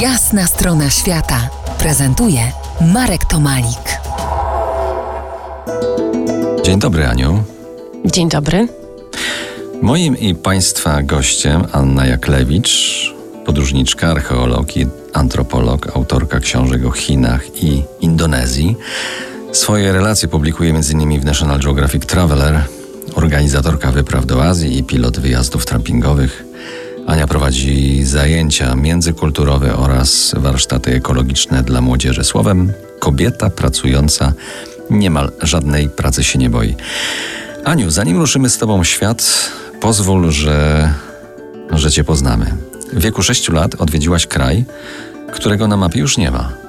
Jasna strona świata prezentuje Marek Tomalik. Dzień dobry, Aniu. Dzień dobry. Moim i Państwa gościem Anna Jaklewicz, podróżniczka, archeolog i antropolog, autorka książek o Chinach i Indonezji. Swoje relacje publikuje m.in. w National Geographic Traveler, organizatorka wypraw do Azji i pilot wyjazdów trampingowych. Ania prowadzi zajęcia międzykulturowe oraz warsztaty ekologiczne dla młodzieży. Słowem, kobieta pracująca niemal żadnej pracy się nie boi. Aniu, zanim ruszymy z Tobą w świat, pozwól, że, że Cię poznamy. W wieku 6 lat odwiedziłaś kraj, którego na mapie już nie ma.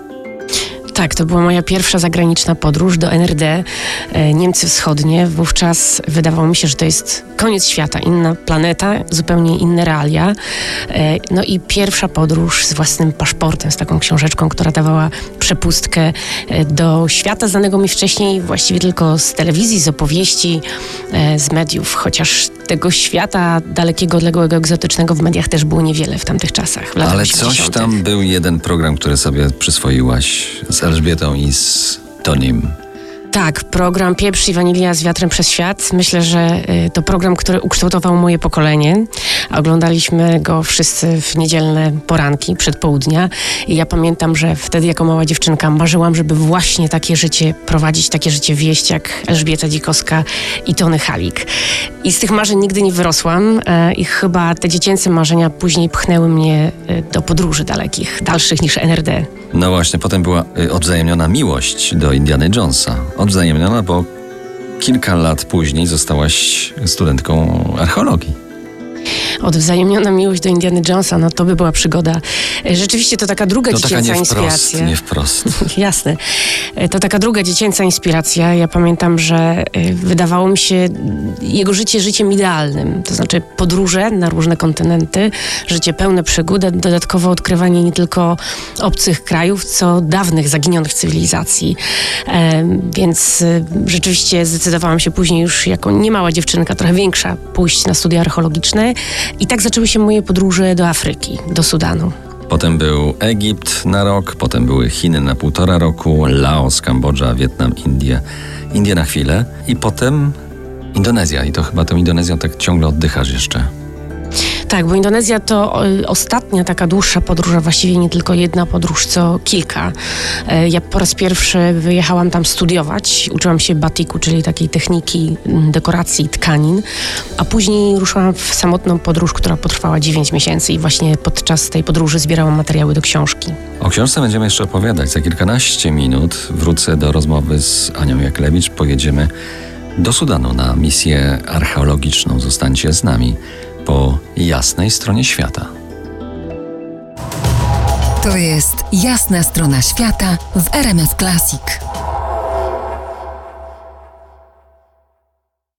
Tak, to była moja pierwsza zagraniczna podróż do NRD, e, Niemcy Wschodnie. Wówczas wydawało mi się, że to jest koniec świata, inna planeta, zupełnie inne realia. E, no i pierwsza podróż z własnym paszportem, z taką książeczką, która dawała przepustkę e, do świata znanego mi wcześniej właściwie tylko z telewizji, z opowieści, z mediów, chociaż tego świata dalekiego, odległego, egzotycznego w mediach też było niewiele w tamtych czasach. W Ale 80. coś tam był jeden program, który sobie przyswoiłaś z Elżbietą i z Tonim. Tak, program Pieprz i Wanilia z wiatrem przez świat. Myślę, że y, to program, który ukształtował moje pokolenie. Oglądaliśmy go wszyscy w niedzielne poranki, przedpołudnia. I ja pamiętam, że wtedy jako mała dziewczynka marzyłam, żeby właśnie takie życie prowadzić, takie życie wieść jak Elżbieta Dzikowska i Tony Halik. I z tych marzeń nigdy nie wyrosłam e, i chyba te dziecięce marzenia później pchnęły mnie e, do podróży dalekich, dalszych niż NRD. No właśnie, potem była y, odwzajemniona miłość do Indiana Jonesa. Odwzajemniona, bo kilka lat później zostałaś studentką archeologii odwzajemniona miłość do Indiana Jonesa, no to by była przygoda. E, rzeczywiście to taka druga to dziecięca taka nie inspiracja. Wprost, nie wprost. Jasne. E, to taka druga dziecięca inspiracja. Ja pamiętam, że e, wydawało mi się jego życie życiem idealnym. To znaczy podróże na różne kontynenty, życie pełne przygód, dodatkowo odkrywanie nie tylko obcych krajów, co dawnych, zaginionych cywilizacji. Więc rzeczywiście zdecydowałam się później już jako niemała dziewczynka, trochę większa, pójść na studia archeologiczne i tak zaczęły się moje podróże do Afryki, do Sudanu. Potem był Egipt na rok, potem były Chiny na półtora roku, Laos, Kambodża, Wietnam, Indie, Indie na chwilę i potem Indonezja. I to chyba tą Indonezją tak ciągle oddychasz jeszcze. Tak, bo Indonezja to ostatnia taka dłuższa podróż, a właściwie nie tylko jedna podróż, co kilka. E, ja po raz pierwszy wyjechałam tam studiować. Uczyłam się batiku, czyli takiej techniki mm, dekoracji tkanin, a później ruszyłam w samotną podróż, która potrwała 9 miesięcy i właśnie podczas tej podróży zbierałam materiały do książki. O książce będziemy jeszcze opowiadać. Za kilkanaście minut wrócę do rozmowy z Anią Jaklewicz. Pojedziemy do Sudanu na misję archeologiczną. Zostańcie z nami po jasnej stronie świata. To jest jasna strona świata w RMS Classic.